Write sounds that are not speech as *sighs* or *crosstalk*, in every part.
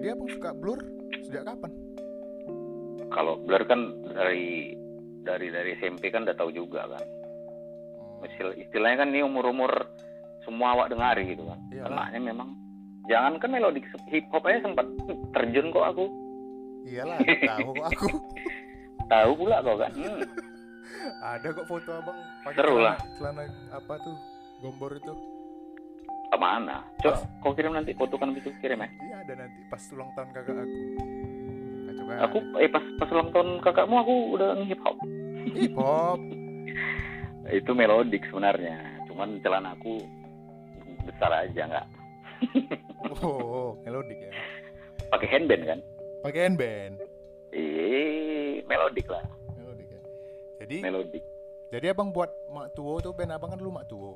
Jadi abang suka Blur sejak kapan? Kalau Blur kan dari dari dari SMP kan udah tahu juga kan. Oh, Istilah- Istilahnya kan ini umur-umur semua awak dengari gitu kan. Iyalah. Kenanya memang jangan kan melodi hip hop aja sempat terjun kok aku. Iyalah, *laughs* tahu kok aku. Tahu pula kok kan. Hmm. *laughs* Ada kok foto abang pakai Seru celana, celana apa tuh? Gombor itu. Ke mana? Coba kau kirim nanti foto kan itu kirim ya. Iya ada nanti pas ulang tahun kakak aku. Kacau kan? Aku eh pas pas ulang tahun kakakmu aku udah hip hop. hip hop. *laughs* Itu melodik sebenarnya. Cuman celana aku besar aja nggak *laughs* Oh, melodik ya. pakai handband kan. Pakai handband. Eh melodik lah, Melodik ya. Jadi melodik. jadi abang buat Mak Tuo tuh band abang kan dulu Mak Tuo.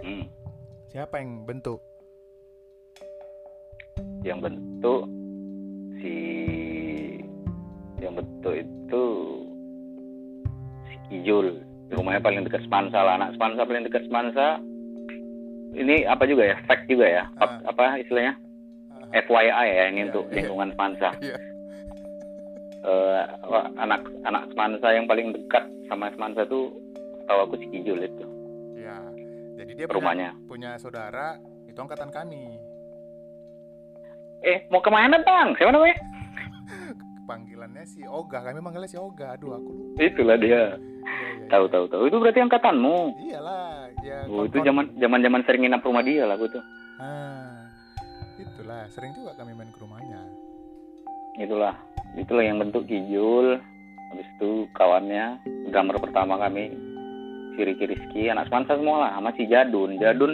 Hmm. Siapa yang bentuk? Yang bentuk si yang bentuk itu si Kijul. Rumahnya paling dekat Semansa lah. Anak Semansa paling dekat Semansa. Ini apa juga ya? Fact juga ya? Apa- Ah. Apa istilahnya? Ah, FYI ya ini Iya, untuk iya. lingkungan Semansa. Iya. Eh, wah, anak anak Semansa yang paling dekat sama Semansa tuh tahu aku si Kijul itu. Jadi dia rumahnya. punya saudara itu angkatan kami. Eh mau ke mana bang? Siapa namanya? *laughs* Panggilannya si Oga, kami manggilnya si Oga. Aduh, aku lupa. Itulah dia. Iya, iya, Tahu iya. tahu tahu. Itu berarti angkatanmu. Iyalah, ya. Oh, itu zaman zaman zaman sering nginap rumah dia lah aku tuh. Ah, itulah sering juga kami main ke rumahnya. Itulah itulah yang bentuk Kijul. Habis itu kawannya drummer pertama kami Ricky Rizky anak Semansa semua lah sama si Jadun. Jadun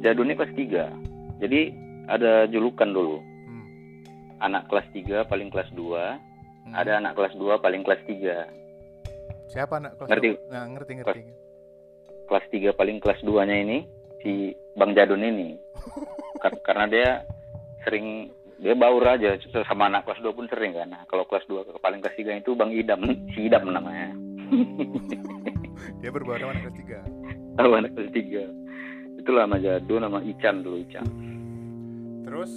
Jadun ini kelas 3. Jadi ada julukan dulu. Hmm. Anak kelas 3 paling kelas 2, Hmm. ada anak kelas 2 paling kelas 3. Siapa anak kelas Ngerti. Nah, ngerti ngerti. Kelas 3 paling kelas 2-nya ini si Bang Jadun ini. *laughs* Kar- karena dia sering dia baur aja sama anak kelas 2 pun sering kan. Nah, kalau kelas 2 ke paling kelas 3 itu Bang Idam, si Idam namanya. *laughs* dia berbaur sama anak kelas 3. Tahu anak kelas 3. Itulah nama Jadun, nama Ican dulu Ican. Terus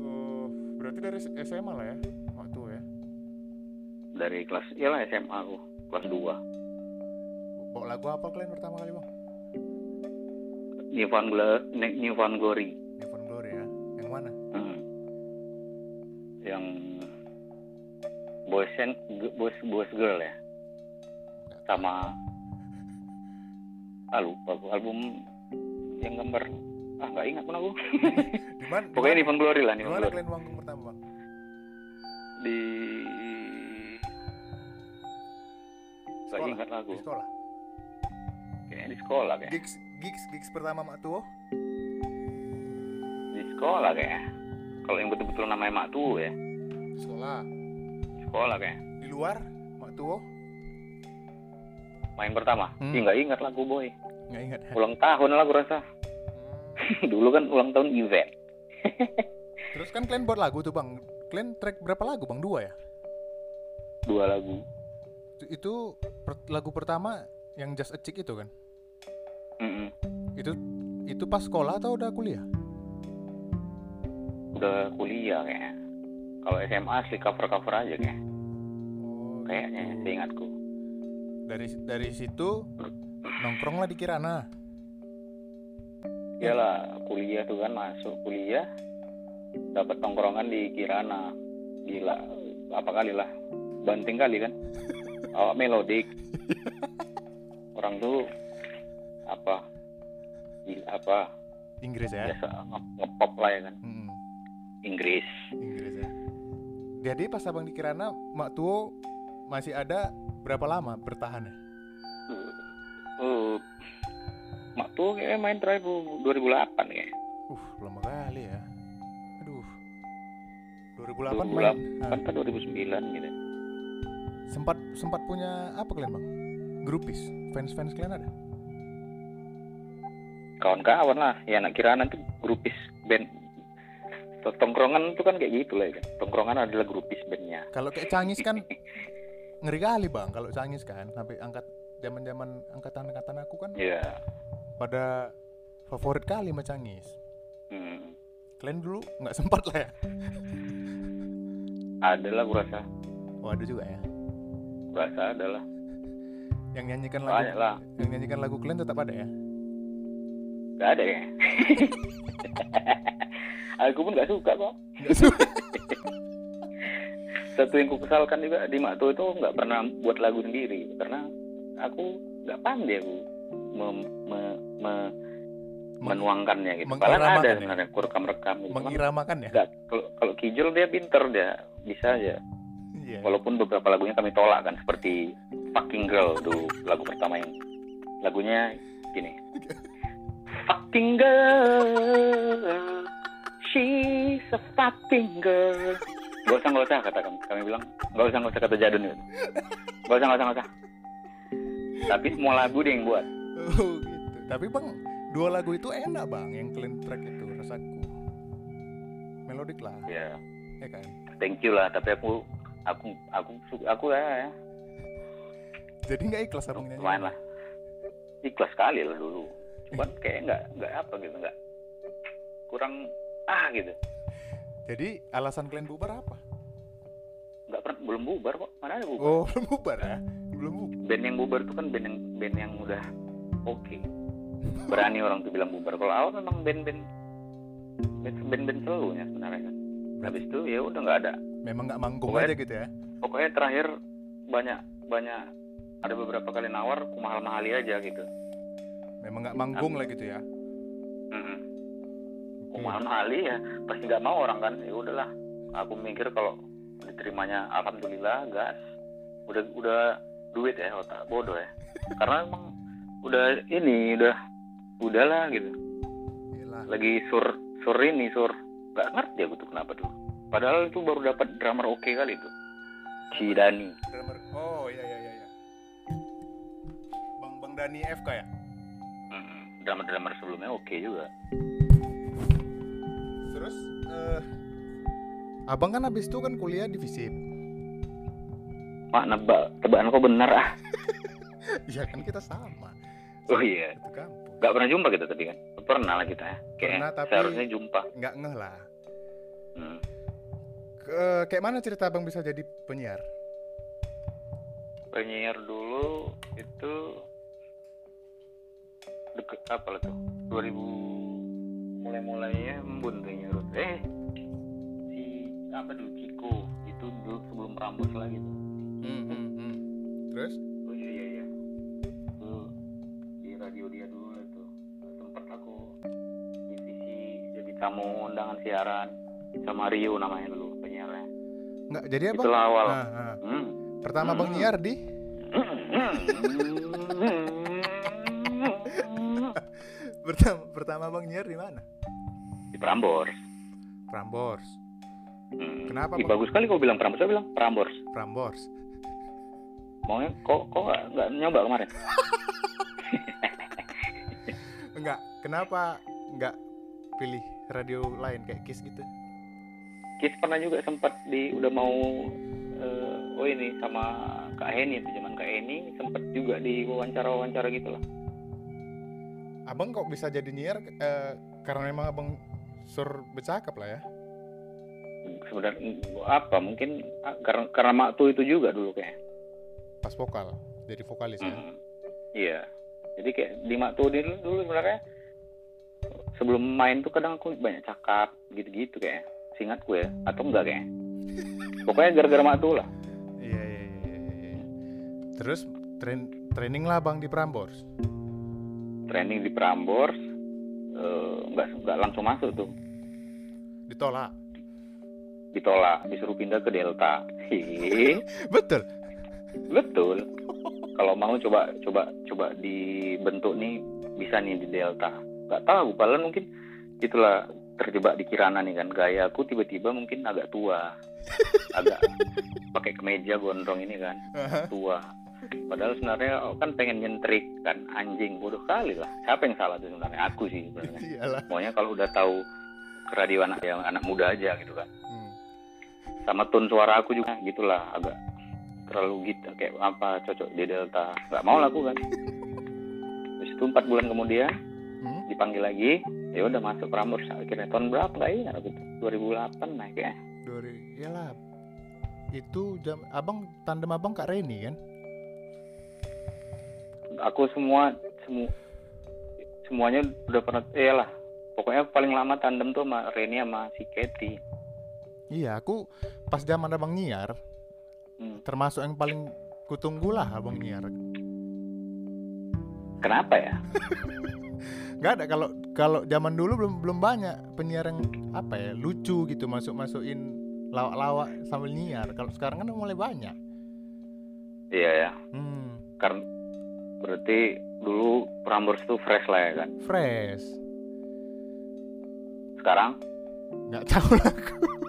uh, berarti dari SMA lah ya waktu ya. Dari kelas iyalah SMA aku, kelas 2. Bawa lagu apa kalian pertama kali bang? New Found Glo- New Found Glory. Never Glory ya. Yang mana? Hmm. Yang boys and boys boys girl ya. Sama ah lupa aku album yang gambar ah nggak ingat pun aku. *laughs* Di mana? Pokoknya Found Glory lah mana Glory. kalian manggung pertama bang? Di nggak Sekolah? ingat lagu. Di sekolah. Kayaknya di sekolah kayak. Gigs gigs gigs pertama Mak Tuo. Di sekolah kayak. Kalau yang betul-betul namanya Mak Tuh ya. Di sekolah. Di sekolah kayak. Di luar Mak Tuo. Main pertama. Hmm. Nggak ingat lagu boy. Nggak ingat. Ulang tahun lah aku rasa. Hmm. *laughs* Dulu kan ulang tahun event. *laughs* Terus kan kalian buat lagu tuh bang. Kalian track berapa lagu bang? Dua ya? Dua lagu. Itu, itu per- lagu pertama yang Just a Chick itu kan? Mm-mm. Itu itu pas sekolah atau udah kuliah? Udah kuliah kayaknya. Kalau SMA asli cover-cover aja kayaknya. Oh, Kayaknya gitu. seingatku. Dari dari situ nongkrong lah di Kirana. Iyalah kuliah tuh kan masuk kuliah dapat tongkrongan di Kirana. Gila. Apa kali lah. Banting kali kan. *laughs* Awak melodik. Orang tuh apa? Gila, apa? Inggris ya? Biasa nge- ngepop lah ya kan. Mm-mm, Inggris. Inggris ya. Jadi pas abang di Kirana, Mak Tuo masih ada berapa lama bertahan ya? Uh, mak tuh kayak main terakhir 2008 ya. Uh, lama kali ya. Aduh. 2008 main. 2008 Ah, kan 2009 gitu. sempat sempat punya apa kalian bang? Grupis, fans-fans kalian ada? Kawan-kawan lah, ya anak kirana tuh grupis band. Tongkrongan itu kan kayak gitu lah ya. kan. Tongkrongan adalah grupis bandnya. Kalau kayak Cangis kan ngeri kali bang. Kalau Cangis kan sampai angkat zaman-zaman angkatan-angkatan aku kan Iya. pada favorit kali sama Cangis. Hmm. Kalian dulu nggak sempat lah ya? ada lah gue rasa Oh ada juga ya. gue rasa ada lah Yang nyanyikan lagu banyak lah yang nyanyikan lagu kalian tetap ada ya. Gak ada ya *laughs* aku pun gak suka kok Nggak suka. satu yang ku kesalkan juga di Makto itu nggak pernah buat lagu sendiri karena aku nggak pandai aku mem- me- me- menuangkannya gitu. Padahal ada ya? sebenarnya aku rekam-rekam gitu. Mengiramakan ya. kalau kalau Kijol dia pinter dia bisa aja. Iya. Walaupun beberapa lagunya kami tolak kan seperti Fucking Girl dulu lagu pertama yang lagunya gini. Fucking girl, she's a fucking girl. Gak usah gak usah kata kami. Kami bilang gak usah gak usah kata jadun itu. Gak usah gak usah gak usah. Tapi semua lagu dia yang buat. Oh gitu. Tapi bang, dua lagu itu enak bang, yang clean track itu rasaku. Melodik lah, Ya, ya kan. thank you lah. Tapi aku aku aku su- aku ya, ya Jadi nggak ikhlas abang nyanyi. lumayan lah. Ikhlas sekali lah dulu. Cuman kayak nggak nggak apa gitu nggak kurang ah gitu. Jadi alasan kalian bubar apa? Nggak pernah belum bubar kok. Mana ada bubar? Oh *laughs* belum bubar ya? Belum bubar. Band yang bubar itu kan band yang band yang udah oke. *laughs* Berani orang tuh bilang bubar. Kalau awal memang band-band band- band-band selalunya sebenarnya kan. Habis itu ya udah nggak ada. Memang nggak manggung Pokoknya- aja gitu ya? Pokoknya terakhir banyak banyak ada beberapa kali nawar ku mahal-mahali aja gitu. Memang nggak manggung lah gitu ya? Oke. mahal-mahali ya pasti nggak mau orang kan. Ya udahlah. Aku mikir kalau diterimanya alhamdulillah gas. Udah udah duit ya otak bodoh ya. Karena emang udah ini udah udahlah gitu. Gila. Lagi sur sur ini sur nggak ngerti aku tuh kenapa tuh. Padahal itu baru dapat drummer oke kali itu. Si Dani. Drummer. Oh iya iya iya. iya. Bang Bang Dani FK ya? Mm-mm. Drummer-drummer sebelumnya oke juga. Terus eh abang kan habis itu kan kuliah di FISIP. Mak nebak tebakan kau benar ah. Iya *laughs* kan kita sama. Oh iya. Gak pernah jumpa kita tapi kan. Pernah lah kita ya. Kayak Pernah, tapi- seharusnya jumpa. Nggak ngeh lah. Hmm. Ke- kayak mana cerita abang bisa jadi penyiar? Penyiar dulu itu deket apa lah tuh? 2000 mulai-mulainya embun kayaknya. Eh si apa dulu Ciko itu dulu sebelum rambut lagi tuh. Hmm, hmm, hmm. Terus? Oh iya iya iya. Itu di radio dia dulu lah tuh. Tempat aku divisi jadi tamu undangan siaran sama Rio namanya dulu penyiarnya. Nggak jadi abang? Itulah awal. Nah, nah. Hmm. Pertama bang Hmm. nyiar di *laughs* pertama pertama bang nyiar di mana? di Prambors. Prambors. Hmm. Kenapa, Ih, Bang? bagus sekali kau bilang Prambors. Saya bilang Prambors. Prambors. Maunya kok kok nggak nggak nyoba kemarin? *laughs* Enggak. Kenapa enggak pilih radio lain kayak Kiss gitu? Kis pernah juga sempat di udah mau eh, oh ini sama Kak Heni itu zaman Kak Heni sempat juga di wawancara-wawancara gitu lah. Abang kok bisa jadi nyiar eh, karena memang abang sur bercakap lah ya. Sebenarnya apa mungkin ah, karena karena Maktu itu juga dulu kayak. Pas vokal, jadi vokalis ya. Hmm. Iya. Jadi kayak di Maktu dulu, dulu sebenarnya sebelum main tuh kadang aku banyak cakap gitu-gitu kayak. Seingatku ya atau enggak kayak. *laughs* Pokoknya gara-gara Maktu lah. Iya, iya, iya, iya, iya. Terus train training lah bang di Prambors. Training di Prambors eh, nggak nggak langsung masuk tuh. Ditolak. Ditolak, disuruh pindah ke Delta. *laughs* Betul. Betul. Kalau mau coba coba coba dibentuk nih bisa nih di Delta. Gak tahu, padahal mungkin itulah terjebak di Kirana nih kan. Gaya aku tiba-tiba mungkin agak tua, *laughs* agak pakai kemeja gondrong ini kan tua. Padahal sebenarnya oh, kan pengen nyentrik kan anjing bodoh kali lah. Siapa yang salah tuh sebenarnya? Aku sih sebenarnya. Maunya kalau udah tahu radio anak yang anak muda aja gitu kan. Hmm. Sama tone suara aku juga gitulah agak terlalu gitu kayak apa cocok di Delta. Gak mau lah aku kan. Terus itu empat bulan kemudian Hmm. dipanggil lagi ya udah masuk Prambors akhirnya tahun berapa nggak ingat aku tuh 2008 naik ya Dori, iyalah. itu jam abang tandem abang kak Reni kan aku semua semu semuanya udah pernah eh lah pokoknya paling lama tandem tuh sama Reni sama si Katy iya aku pas zaman abang nyiar Hmm. termasuk yang paling kutunggu lah abang nyiar. Kenapa ya? *laughs* Nggak ada kalau kalau zaman dulu belum belum banyak penyiar yang apa ya lucu gitu masuk masukin lawak-lawak sambil nyiar. Kalau sekarang kan udah mulai banyak. Iya ya. Hmm, karena berarti dulu Prambors tuh fresh lah ya kan? Fresh. Sekarang? Nggak tahu lah aku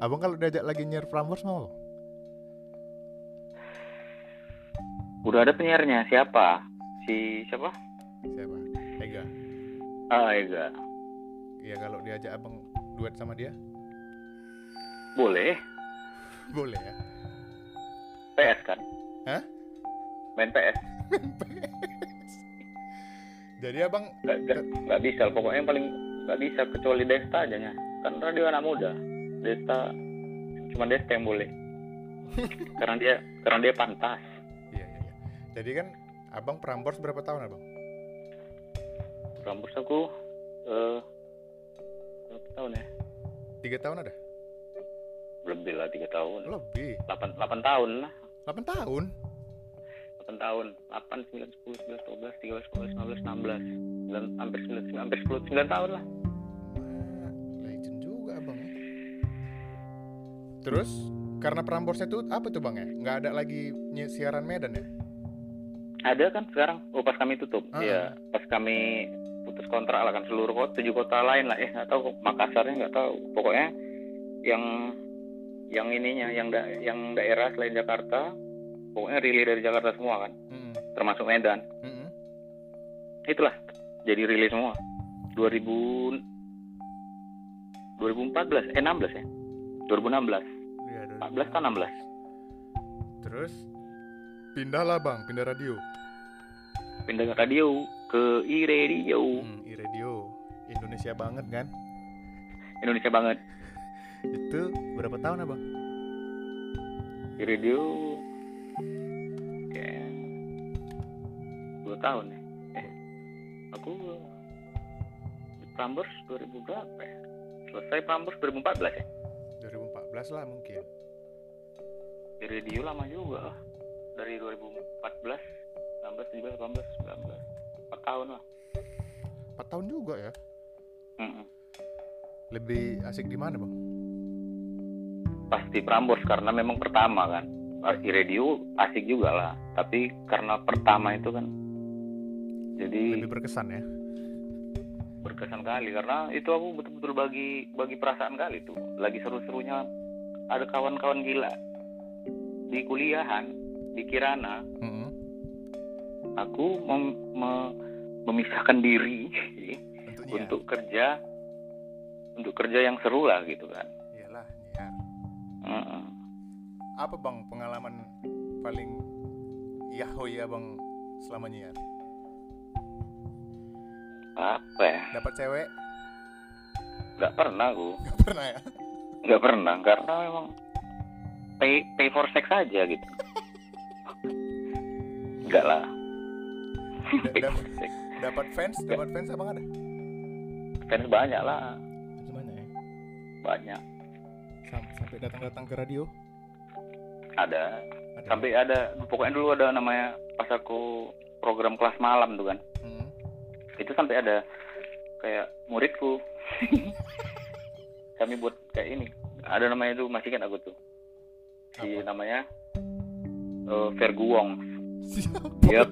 abang kalau diajak lagi nyiar Prambors mau? Udah ada penyiarnya siapa? Si siapa? Siapa? Ega. Ah Ega. Ya kalau diajak abang duet sama dia? Boleh. Boleh ya? PS kan? Hah? main PS jadi abang nggak nggak nggak bisa pokoknya yang paling nggak bisa kecuali Desta aja nya. Kan radio anak muda Desta cuma Desta yang *laughs* boleh karena dia karena dia pantas. Iya iya iya. Jadi kan abang Prambors berapa tahun abang? Rambut aku eh berapa tahun ya? Tiga tahun ada? Lebih lah tiga tahun. Lebih? Delapan delapan tahun lah. 8 tahun? Delapan tahun. Delapan sembilan sepuluh sebelas dua belas tiga belas empat belas lima belas enam belas sembilan hampir sembilan hampir sepuluh sembilan tahun lah Terus karena Pramborsnya tuh apa tuh bang ya? Nggak ada lagi siaran Medan ya? ada kan sekarang oh pas kami tutup Ah. ya pas kami putus kontrak lah kan seluruh kota tujuh kota lain lah nggak tahu Makassarnya nggak tahu pokoknya yang yang ininya yang da yang daerah selain Jakarta pokoknya rilis dari Jakarta semua kan Mm-mm. termasuk Medan Mm-mm. itulah jadi rilis semua 2000 2014 eh 16 ya 2016 Iya, 14 kan 16 Terus pindah lah bang, pindah radio. pindah ke radio ke iRadio Hmm, radio Indonesia banget kan? Indonesia banget Itu berapa tahun abang? iRadio kayak dua tahun ya eh aku di Prambors 2000 berapa ya selesai Prambors 2014 ya 2014 lah mungkin. Di radio lama juga lah. dari 2014 16 17 18 19 4 tahun lah 4 tahun juga ya. Mm-mm. Lebih asik di mana bang? pasti Prambors karena memang pertama kan di radio asik juga lah tapi karena pertama itu kan jadi Lebih berkesan ya. berkesan kali karena itu aku betul-betul bagi bagi perasaan kali tuh lagi seru-serunya ada kawan-kawan gila di kuliahan di Kirana Mm-mm. aku mem- me- memisahkan diri Untuk nyiar. untuk kerja untuk kerja yang seru lah gitu kan Iyalah nyiar. Mm-mm. Apa bang pengalaman paling yahoy ya bang selama nyiar? apa ya Dapat cewek? nggak pernah aku Gak pernah ya? nggak pernah karena memang pay pay for sex aja gitu enggak lah dapat fans? Dapat fans abang ada? fans banyak lah Semuanya ya. banyak Sam- sampai datang-datang ke radio? ada Ada. sampai ada pokoknya dulu ada namanya pas aku program kelas malam tuh kan Mm. itu sampai ada kayak muridku *laughs* kami buat kayak ini ada namanya itu masih kan aku tuh si namanya uh, Vergu Wong. Dia-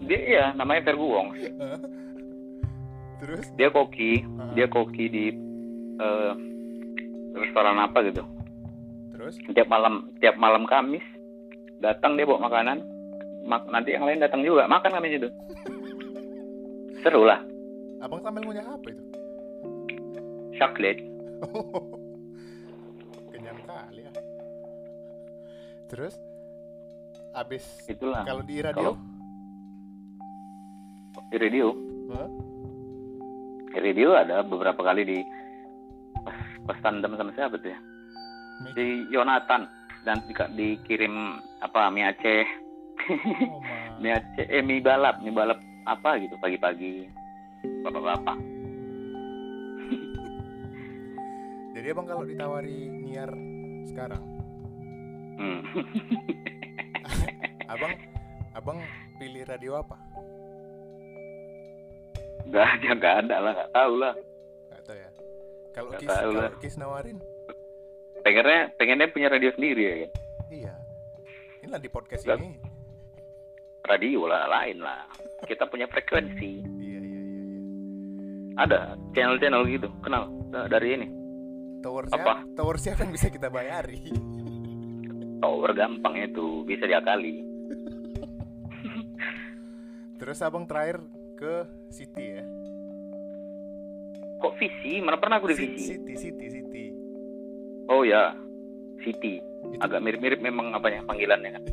dia iya namanya Vergu Wong? Terus? dia koki. Ah. dia koki di eh, restoran apa gitu. Terus? tiap malam tiap malam Kamis datang dia bawa makanan. Mak- nanti yang lain datang juga makan kami situ *laughs* seru lah. Abang sambil ngunyah apa itu? chocolate Terus? Abis itulah. kalau di radio? di radio. Hah? di radio ada beberapa kali di pas pas tandem sama siapa tuh ya? Si Yonatan. Dan di- dikirim apa mie Aceh. Oh, *laughs* mie Aceh eh mie balap. Mie balap apa gitu pagi-pagi. Bapak-bapak. *laughs* Jadi abang kalau ditawari niar sekarang, hmm. *laughs* abang abang pilih radio apa? *laughs* nggak ada nggak ada lah nggak tahu lah Gak tahu ya. Kalau Kis, kalau. Kis nawarin, pengennya pengennya punya radio sendiri ya kan iya. Inilah di podcast ini. radio lah lain lah kita punya frekuensi Iya iya iya. iya. ada channel-channel gitu kenal Nah, dari ini Tower Apa? siapa? Tower siapa yang bisa kita bayari? *laughs* tower gampang itu bisa diakali. *laughs* Terus abang terakhir ke City ya? kok visi? Mana pernah aku di visi? City, City, City. oh ya City Itu agak mirip-mirip memang apanya panggilannya kan? *laughs*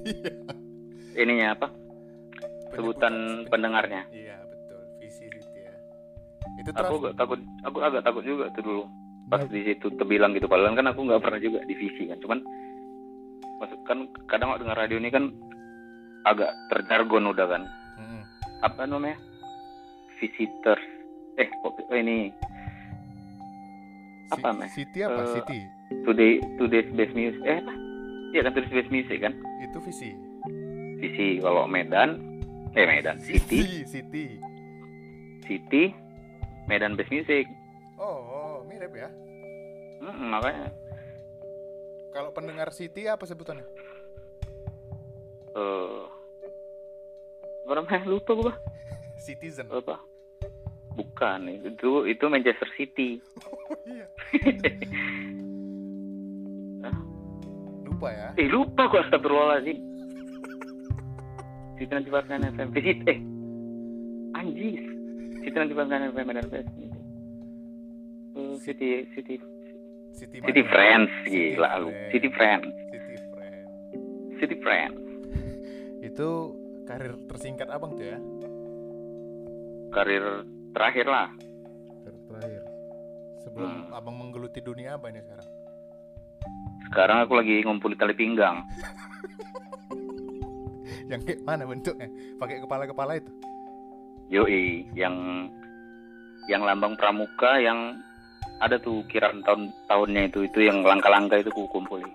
Iya. ininya apa? Sebutan pendengarnya. Iya betul, visi City ya. Itu aku agak takut aku agak takut juga tuh dulu. Pas Nah, di situ terbilang gitu. Padahal kan aku nggak pernah juga di visi kan. Cuman kan kadang dengar radio ini kan agak terjargon udah kan mm-mm. apa namanya visitors eh kok oh ini Apa, Meh? City apa? Eh, City. today today's best music eh apa iya kan today's best music kan Itu visi. visi kalau Medan eh Medan City City. City Medan best music Oh, oh, mirip ya. Mm, makanya Kalau pendengar City apa sebutannya? eh apa namanya lupa gua. *laughs* Citizen. apa? Bukan itu itu Manchester City. Oh, iya. *laughs* Lupa ya. eh lupa gua astagfirullahaladzim. City nanti Barkan FM visit eh anjir City nanti Barkan FM Eh, City City City, City? Friends City gila lu City Friends City Friend. City Friends *laughs* Itu karir tersingkat abang tuh ya? karir terakhir lah Karir terakhir. Sebelum Hmm. abang menggeluti dunia apa ini sekarang? sekarang aku lagi ngumpulin tali pinggang *laughs* Yang kayak mana bentuknya? Pakai kepala-kepala itu? yoi yang yang lambang pramuka yang ada tuh kiraan tahun tahunnya itu itu yang langka-langka itu ku kumpulin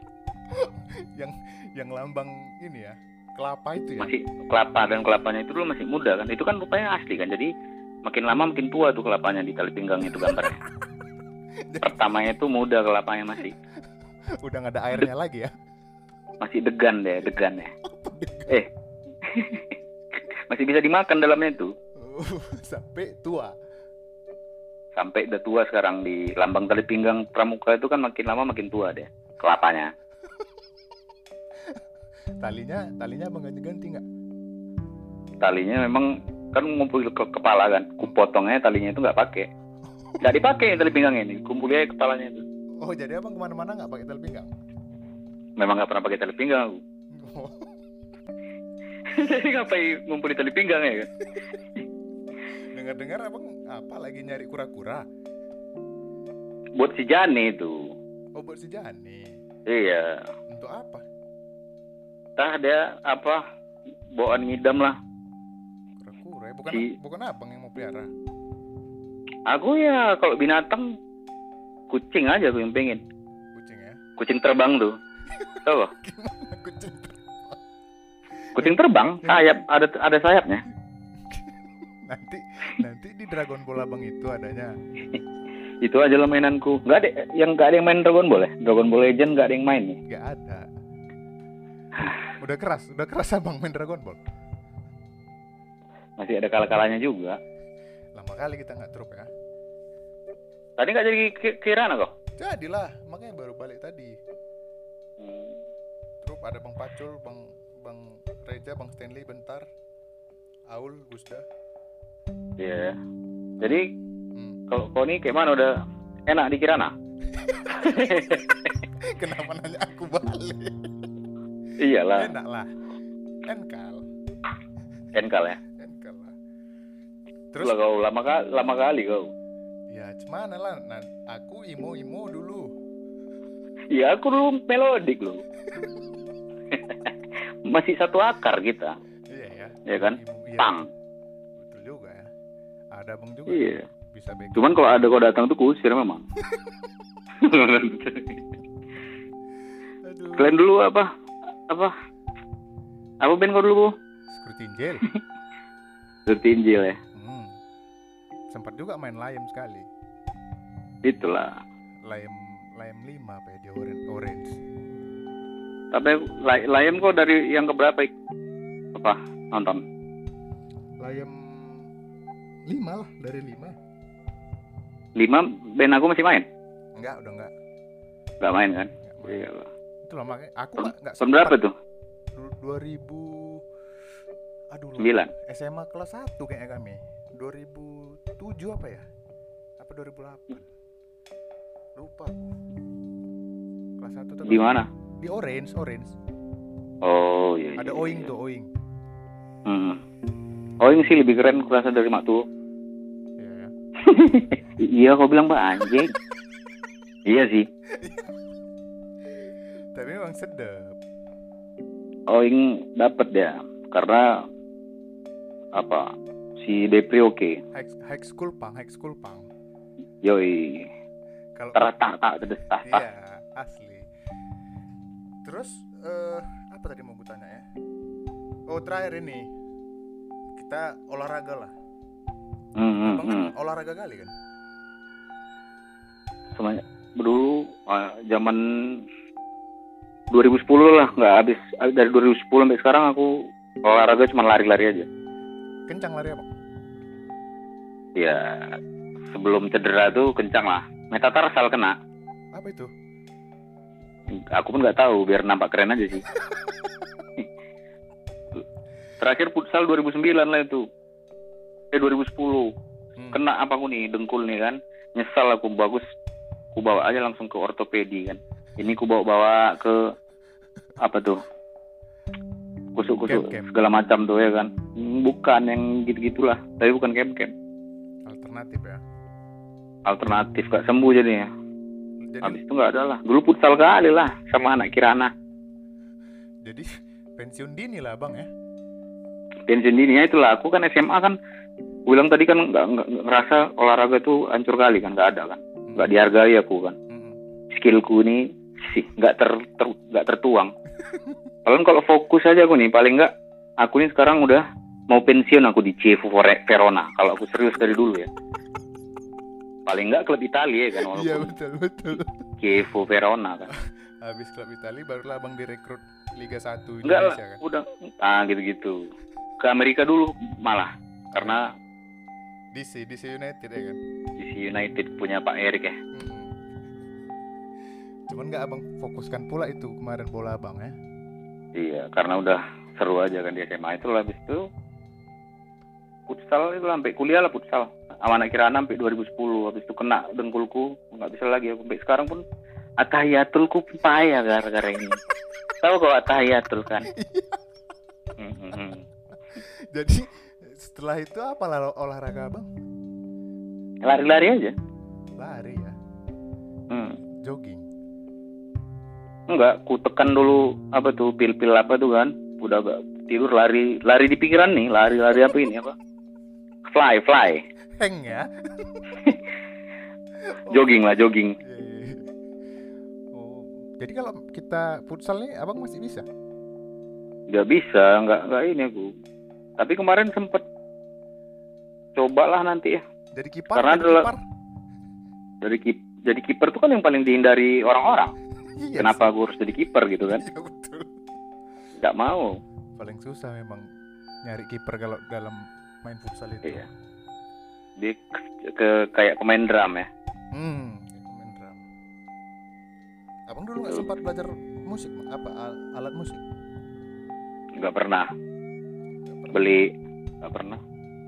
Yang lambang ini ya? Kelapa itu ya? masih kelapa dan kelapanya itu dulu masih muda kan itu kan rupanya asli kan jadi makin lama makin tua tuh kelapanya di tali pinggang itu gambarnya *laughs* pertamanya itu muda kelapanya masih Udah nggak ada airnya lagi ya? masih degan deh degan ya *laughs* eh *laughs* masih bisa dimakan dalamnya itu Sampai tua. Sampai udah tua sekarang di lambang tali pinggang pramuka itu kan makin lama makin tua deh kelapanya. *laughs* Talinya, talinya abang ganti-ganti nggak? talinya memang kan ngumpul ke kepala kan ku potongnya talinya itu nggak pakai. Nggak dipakai tali pinggangnya ini kumpulnya kepalanya itu. Oh jadi abang ke mana-mana nggak pakai tali pinggang? memang nggak pernah pakai tali pinggang aku Oh, *laughs* jadi ngapain ngumpulin tali pinggang ya kan *laughs* Dengar-dengar abang apa lagi nyari kura-kura? buat si Jani itu Oh buat si Jani. iya Untuk apa? tah dia apa bawaan ngidam lah Kura-kura. ya? Bukan Si- bukan abang yang mau pelihara. aku ya kalau binatang kucing aja aku yang pengen Kucing ya? kucing terbang tuh tahu *laughs* kucing? kucing terbang sayap ada ada sayapnya Nanti nanti di Dragon Ball abang itu adanya. *laughs* itu aja lah mainanku nggak ada yang nggak ada yang main Dragon Ball ya Dragon Ball Legend nggak ada yang main nih Nggak ada. *sighs* Udah keras, udah keras abang main Dragon Ball. masih ada kalah-kalahnya juga Lama kali kita nggak trup ya. tadi nggak jadi ki- kirana kok Jadilah, makanya baru balik tadi. Hmm. Trup ada Bang Pacul, Bang Bang Reja, Bang Stanley bentar. Aul, Gusda. Iya. Jadi Hmm. kalau kau nih kayak mana udah enak di Kirana? *laughs* Kenapa nanya aku balik? Iyalah, Enak lah. Enkal, enkal ya. enkal lah. Terus Terus kau lama kali, lama kali kau. ya cuman lah. Nah, aku imo imo dulu. ya aku dulu melodik loh. *laughs* *laughs* Masih satu akar kita, Iya ya. ya kan? Iya, Pang. Ada abang juga. Iya. Bisa backup. Cuman kalau ada kau datang tuh kusir memang. Aduh. Kalian dulu apa? Apa? Apa band kau dulu, Bu? Scrutinjel. *laughs* Tertinjil ya. hmm. Sempat juga main layem sekali. Itulah. Layem layem 5 apa ya di orange. orange. Tapi lay- layem kok dari yang keberapa? Apa? Nonton? Layem 5 lah dari 5. Lima band aku masih main? Enggak, udah enggak. Gak main kan? enggak. Iya lah. Itu makanya aku enggak enggak Tahun berapa tuh? Du- 2000 Aduh lupa. Sembilan. SMA kelas 1 kayaknya kami 2007 apa ya apa 2008 lupa kelas 1 tuh Di mana? di orange orange Oh iya. ada iya, oing iya. tuh oing Hmm. Oing sih lebih keren kurasa dari Mak tuh. Iya ya kau bilang mbak anjing. *laughs* iya sih. *laughs* tapi memang sedap Oing dapat dia karena apa? Si Depri oke. high, high school pang high school pang Yoi. kalau Teratak tak tak. iya asli terus eh apa tadi mau gue tanya ya oh terakhir ini kita olahraga lah Hmm, hmm, Abang kan hmm. olahraga kali kan Semuanya dulu ah, zaman 2010 lah nggak habis dari 2010 sampai sekarang aku olahraga cuma lari-lari aja. kencang lari apa Ya sebelum cedera tuh kencang lah. Metatarsal kena. apa itu Aku pun nggak tahu biar nampak keren aja sih. *laughs* Terakhir futsal 2009 lah itu. Eh 2010. Hmm. Kena apa aku nih dengkul nih kan. Nyesal aku bagus. Ku bawa aja langsung ke ortopedi kan. Ini ku bawa bawa ke apa tuh? Kusuk-kusuk Camp, camp. segala macam tuh ya kan. Bukan yang gitu-gitulah. Tapi bukan camp-camp. alternatif ya Alternatif gak sembuh jadinya. jadi Habis itu nggak ada lah. Dulu futsal kali lah sama anak Kirana. jadi pensiun dini lah bang ya pensiun dininya itulah aku kan SMA kan gue bilang tadi kan nggak ngerasa olahraga tuh hancur kali kan nggak ada kan. Nggak dihargai aku kan. Mm-mm. skillku ini sih nggak ter, ter nggak tertuang. *laughs* Paling kalau fokus aja aku nih paling nggak aku nih sekarang udah mau pensiun aku di Chievo Vore- Verona. Kalau aku serius dari dulu ya. Paling nggak klub Italia kan iya walaupun betul betul. Chievo Verona kan. *laughs* Habis klub Itali barulah bang direkrut Liga 1 enggak lah Indonesia kan. udah. Ah gitu-gitu. Ke Amerika dulu malah karena DC DC United ya kan DC United punya Pak Erik ya Mm-mm. cuman nggak abang fokuskan pula itu kemarin bola abang ya Iya, karena udah seru aja kan di SMA itu lah habis itu futsal itu sampai kuliah lah futsal. Sama anak kirana sampai 2010 habis itu kena dengkulku nggak bisa lagi aku sampai sekarang pun atahiyatulku payah gara-gara ini. *laughs* Tahu kok atahiyatul kan? Hmm, hmm, hmm. jadi setelah itu apa lah olahraga abang Lari-lari aja. lari ya Hmm. jogging Enggak, ku tekan dulu apa tuh pil-pil apa tuh kan? Udah gak tidur lari lari di pikiran nih, lari-lari apa ini apa? Fly, fly. heng ya *laughs* Jogging lah, jogging. Iya, iya, iya. oh jadi kalau kita futsal nih abang masih bisa nggak bisa nggak nggak ini aku tapi kemarin sempet cobalah nanti ya. Jadi kiper Karena jadi adalah- kiper. Dari kip jadi kiper tuh kan yang paling dihindari orang-orang. *laughs* Iya kenapa aku harus jadi kiper gitu kan? Sih. iya betul. Nggak mau. Paling susah memang nyari kiper kalau dalam main futsal itu. Iya. dia ke, ke- kayak pemain drum ya. Hmm pemain drum. Abang dulu nggak sempat belajar musik apa al- alat musik? Nggak pernah. Beli. Nggak pernah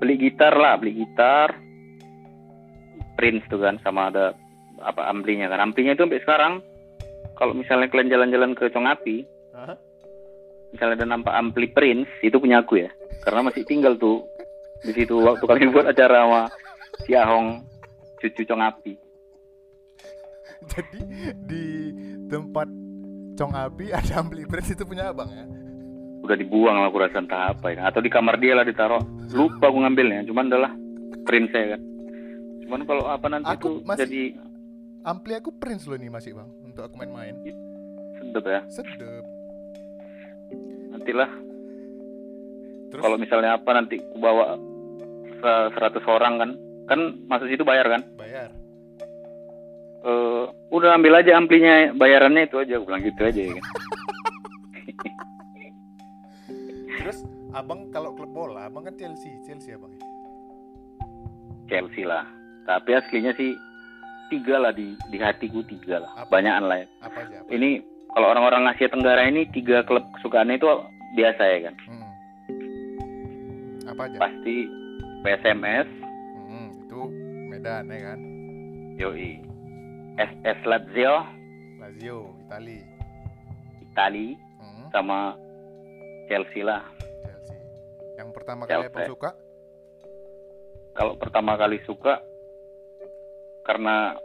beli gitar lah beli gitar Prince tuh kan sama ada apa amplinya kan amplinya itu sampai sekarang kalau misalnya kalian jalan-jalan ke Congapi Hah? misalnya ada nampak ampli Prince itu punya aku ya karena masih tinggal tuh di situ waktu kami buat acara sama si Ahong cucu Congapi Jadi di tempat Cong Api ada ampli Prince itu punya abang ya? Udah dibuang lah aku rasa entah apa ya atau di kamar dia lah ditaruh. Lupa aku ngambilnya cuman adalah print saya kan. Cuman kalau apa nanti Aku itu masih- jadi Ampli aku Prince loh nih masih bang untuk aku main-main. sedep ya. Sedep. nantilah. Terus? Kalau misalnya apa nanti aku bawa se- 100 orang kan. Kan masuk situ bayar kan? Bayar. Eh, udah ambil aja amplinya bayarannya itu aja. Aku bilang gitu aja ya kan. *laughs* abang kalau klub bola, abang kan Chelsea, Chelsea abang. ya? Chelsea lah tapi aslinya sih tiga lah di di hatiku tiga lah Apa? banyakan lah ya. Apa aja? Apa? ini kalau orang-orang Asia Tenggara ini tiga klub kesukaannya itu biasa ya kan Mm. Apa aja? pasti PSMS Mm, itu Medan ya kan? yoi SS Lazio Lazio, Itali. Itali Mm, sama Chelsea lah. Yang pertama kali Chelsea. abang suka? kalau pertama kali suka karena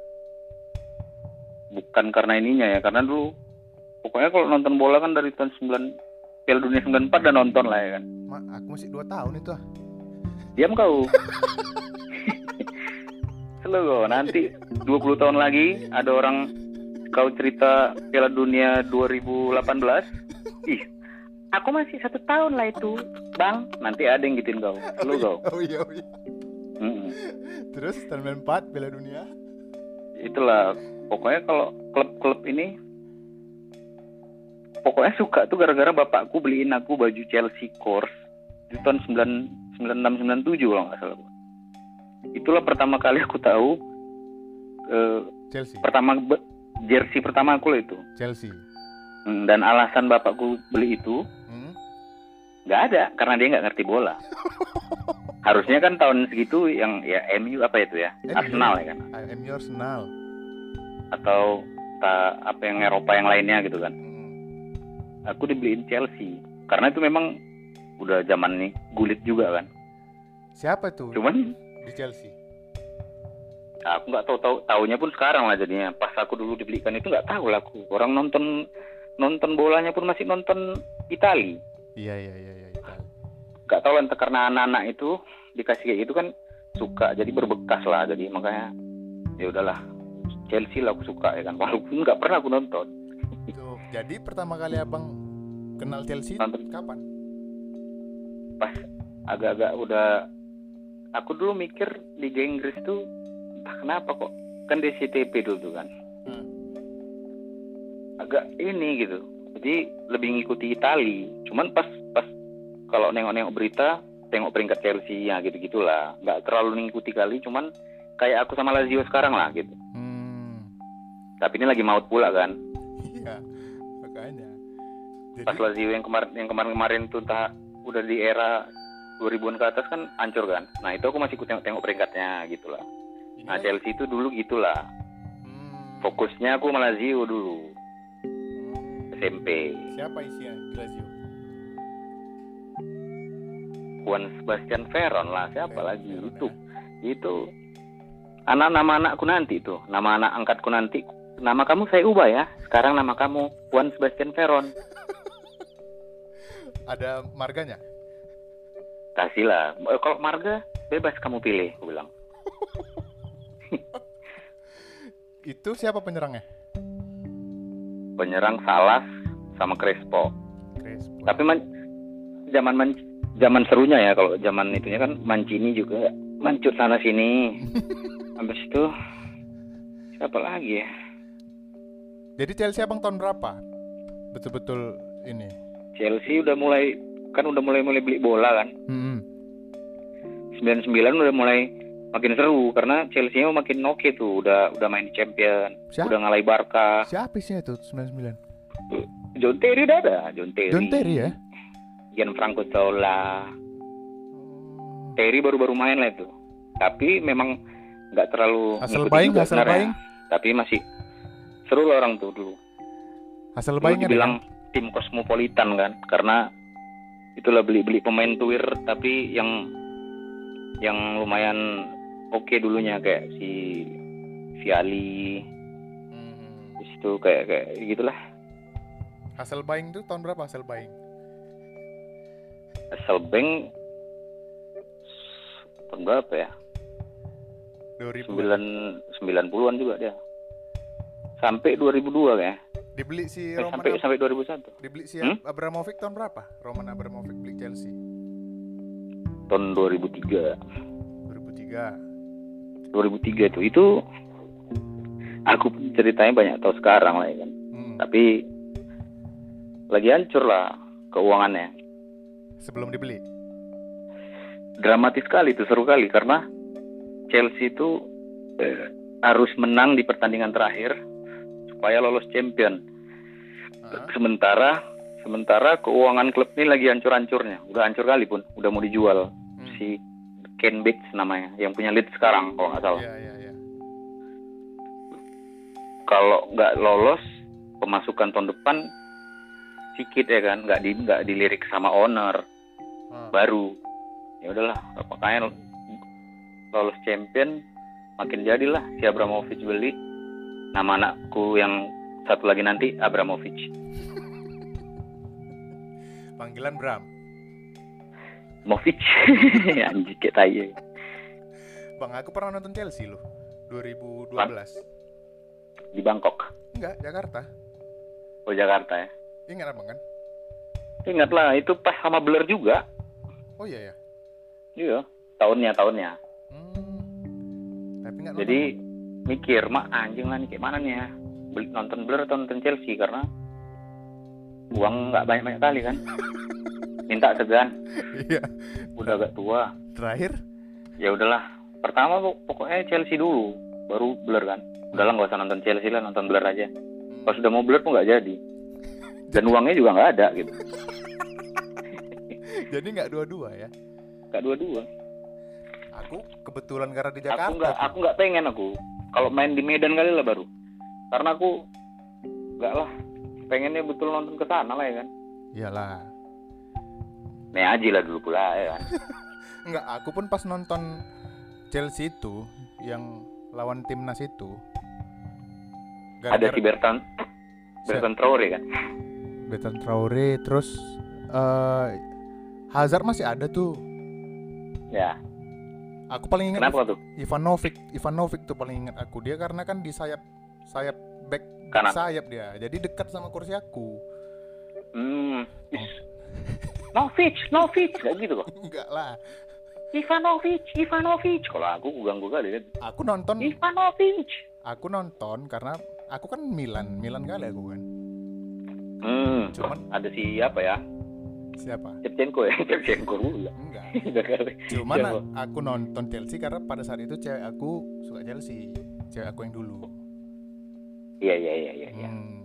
bukan karena ininya ya karena dulu pokoknya kalau nonton bola kan dari tahun 9 Piala Dunia 94 udah nonton lah ya kan Ma, aku masih 2 tahun itu ah. diam kau Selalu kau nanti 20 tahun lagi ada orang kau cerita Piala Dunia 2018 ih aku masih satu tahun lah itu bang nanti ada yang gituin kau Selalu kau Oh iya, oh iya. Mm-mm. Terus tahun 94 Piala Dunia. itulah pokoknya kalau klub-klub ini pokoknya suka tuh gara-gara bapakku beliin aku baju Chelsea course di tahun 9 96 97 kalau nggak salah itulah pertama kali aku tahu eh, Chelsea. pertama jersey pertama aku lah itu Chelsea. Hmm, dan alasan bapakku beli itu? Nggak ada karena dia nggak ngerti bola. *laughs* Harusnya kan tahun segitu yang ya MU apa itu ya? MU. Arsenal ya kan? Am your Arsenal. atau ta, apa yang Eropa yang lainnya gitu kan? Hmm. aku dibeliin Chelsea karena itu memang udah zaman nih gulit juga kan? Siapa tuh cuman di Chelsea? aku nggak tahu tahu tahunya pun sekarang lah jadinya. Pas aku dulu dibelikan itu nggak tahu lah aku. Orang nonton nonton bolanya pun masih nonton Itali. Iya iya iya nggak tahu lah karena anak-anak itu dikasih kayak gitu kan suka jadi berbekas lah jadi makanya ya udahlah Chelsea lah aku suka ya kan walaupun nggak pernah aku nonton Tuh, jadi pertama kali abang kenal Chelsea Nonton. kapan? pas agak-agak udah aku dulu mikir Liga Inggris tuh entah kenapa kok kan di CTP dulu tuh kan Hmm. agak ini gitu jadi lebih ngikuti Itali cuman pas kalau nengok-nengok berita tengok peringkat Chelsea ya gitu gitulah nggak terlalu ngikuti kali cuman kayak aku sama Lazio sekarang lah gitu Hmm. tapi ini lagi maut pula kan Iya. Makanya. Jadi pas Lazio yang kemarin yang kemarin-kemarin tuh entah udah di era 2000-an ke atas kan hancur kan nah itu aku masih ikut tengok-tengok peringkatnya gitulah ini nah lagi- Chelsea itu dulu gitulah Hmm. fokusnya aku sama Lazio dulu Hmm. SMP Siapa isinya di Lazio? Juan Sebastian Veron lah siapa Veron, lagi Veron, itu ya. itu anak nama anakku nanti tuh nama anak angkatku nanti nama kamu saya ubah ya sekarang nama kamu Juan Sebastian Veron *laughs* Ada marganya? kasihlah Eh, kalau marga bebas kamu pilih aku bilang *laughs* Itu siapa penyerangnya? penyerang Salas sama Crespo Crespo. tapi man- zaman man- zaman serunya ya kalau zaman itunya kan Mancini juga mancut sana sini *laughs* habis itu siapa lagi ya Jadi Chelsea abang tahun berapa? Betul-betul ini. Chelsea udah mulai kan udah mulai mulai beli bola kan Hmm. 99 udah mulai makin seru karena Chelsea-nya makin oke tuh udah udah main di Champion Siapa? udah ngalai Barca Siapa isinya itu 99? John Terry udah ada John Terry John Terry ya? Gianfranco Zola. Terry baru-baru main lah itu tapi memang nggak terlalu Asal juga asal sebenarnya. baing. tapi masih seru lah orang tuh dulu Asal baing ada dibilang kan? tim kosmopolitan kan karena itulah beli-beli pemain tuir tapi yang yang lumayan oke dulunya kayak si Viali Hmm. itu kayak kayak gitulah Hasselbaink tuh tahun berapa Hasselbaink? Selbank tahun berapa ya 2000 sembilan sembilan puluhan juga dia sampai 2002 kayak dibeli si eh, Roman sampai Ab- sampai 2001 dibeli si Hmm? Abramovich tahun berapa? Roman Abramovich beli Chelsea tahun 2003 2003 2003 itu itu aku ceritanya banyak tahu sekarang lah ya kan hmm. tapi lagi hancur lah keuangannya sebelum dibeli? Dramatis sekali itu seru kali karena Chelsea itu eh, harus menang di pertandingan terakhir supaya lolos champion. Ah, sementara sementara keuangan klub ini lagi hancur-hancurnya. Udah hancur kali pun udah mau dijual. Hmm. si Ken Bates namanya yang punya Leeds sekarang kalau nggak salah. Iya iya iya. kalau nggak lolos pemasukan tahun depan sedikit ya kan nggak di nggak dilirik sama owner Ah. baru ya udahlah makanya lolos champion makin jadilah si Abramovich beli nama anakku yang satu lagi nanti Abramovich *laughs* Panggilan Bram. Movic *laughs* anjir kayak tai Bang, aku pernah nonton Chelsea loh. 2012. di Bangkok Enggak, Jakarta. oh Jakarta ya Ingat abang kan? ingatlah itu pas sama Blur juga Oh iya ya. iya tahunnya tahunnya Hmm. Tapi nggak jadi nonton. mikir mak anjing lah nih kayak mana nih ya beli nonton Blur atau nonton Chelsea karena uang nggak banyak banyak kali kan *laughs* minta segan Iya. udah agak tua Terakhir ya udahlah pertama pok- pokoknya Chelsea dulu baru Blur kan udahlah nggak usah nonton Chelsea lah nonton Blur aja hmm. pas udah mau Blur tuh nggak jadi dan uangnya juga nggak ada gitu *laughs* jadi nggak dua-dua ya. nggak dua-dua Aku kebetulan karena di aku Jakarta. nggak tuh. aku nggak pengen aku kalau main di Medan kali lah baru karena aku nggak lah pengennya betul nonton ke sana lah ya kan Iyalah. Nih aja lah dulu pula ya kan *laughs* Enggak, aku pun pas nonton Chelsea itu yang lawan timnas itu ada si Bertan Bertan Traore kan Bertrand Traore terus eh Hazard masih ada tuh. ya Aku paling ingat kenapa tuh Ivanovic, Ivanovic tuh paling ingat aku. Dia karena kan di sayap sayap back, Kanan. sayap dia. Jadi dekat sama kursi aku. hmm is- Novic Novic kayak gitu kok *laughs* Enggak lah. Ivanovic Ivanovic kalau aku ganggu kali kan Aku nonton, Ivanovic aku nonton karena aku kan Milan, Milan kali aku kan. Hmm Cuman ada si apa ya siapa? Shevchenko ya *laughs* Shevchenko pula Enggak. *laughs* Cuman Siapa? aku nonton Chelsea karena pada saat itu cewek aku suka Chelsea. Cewek aku yang dulu. iya iya iya iya iya. Hmm.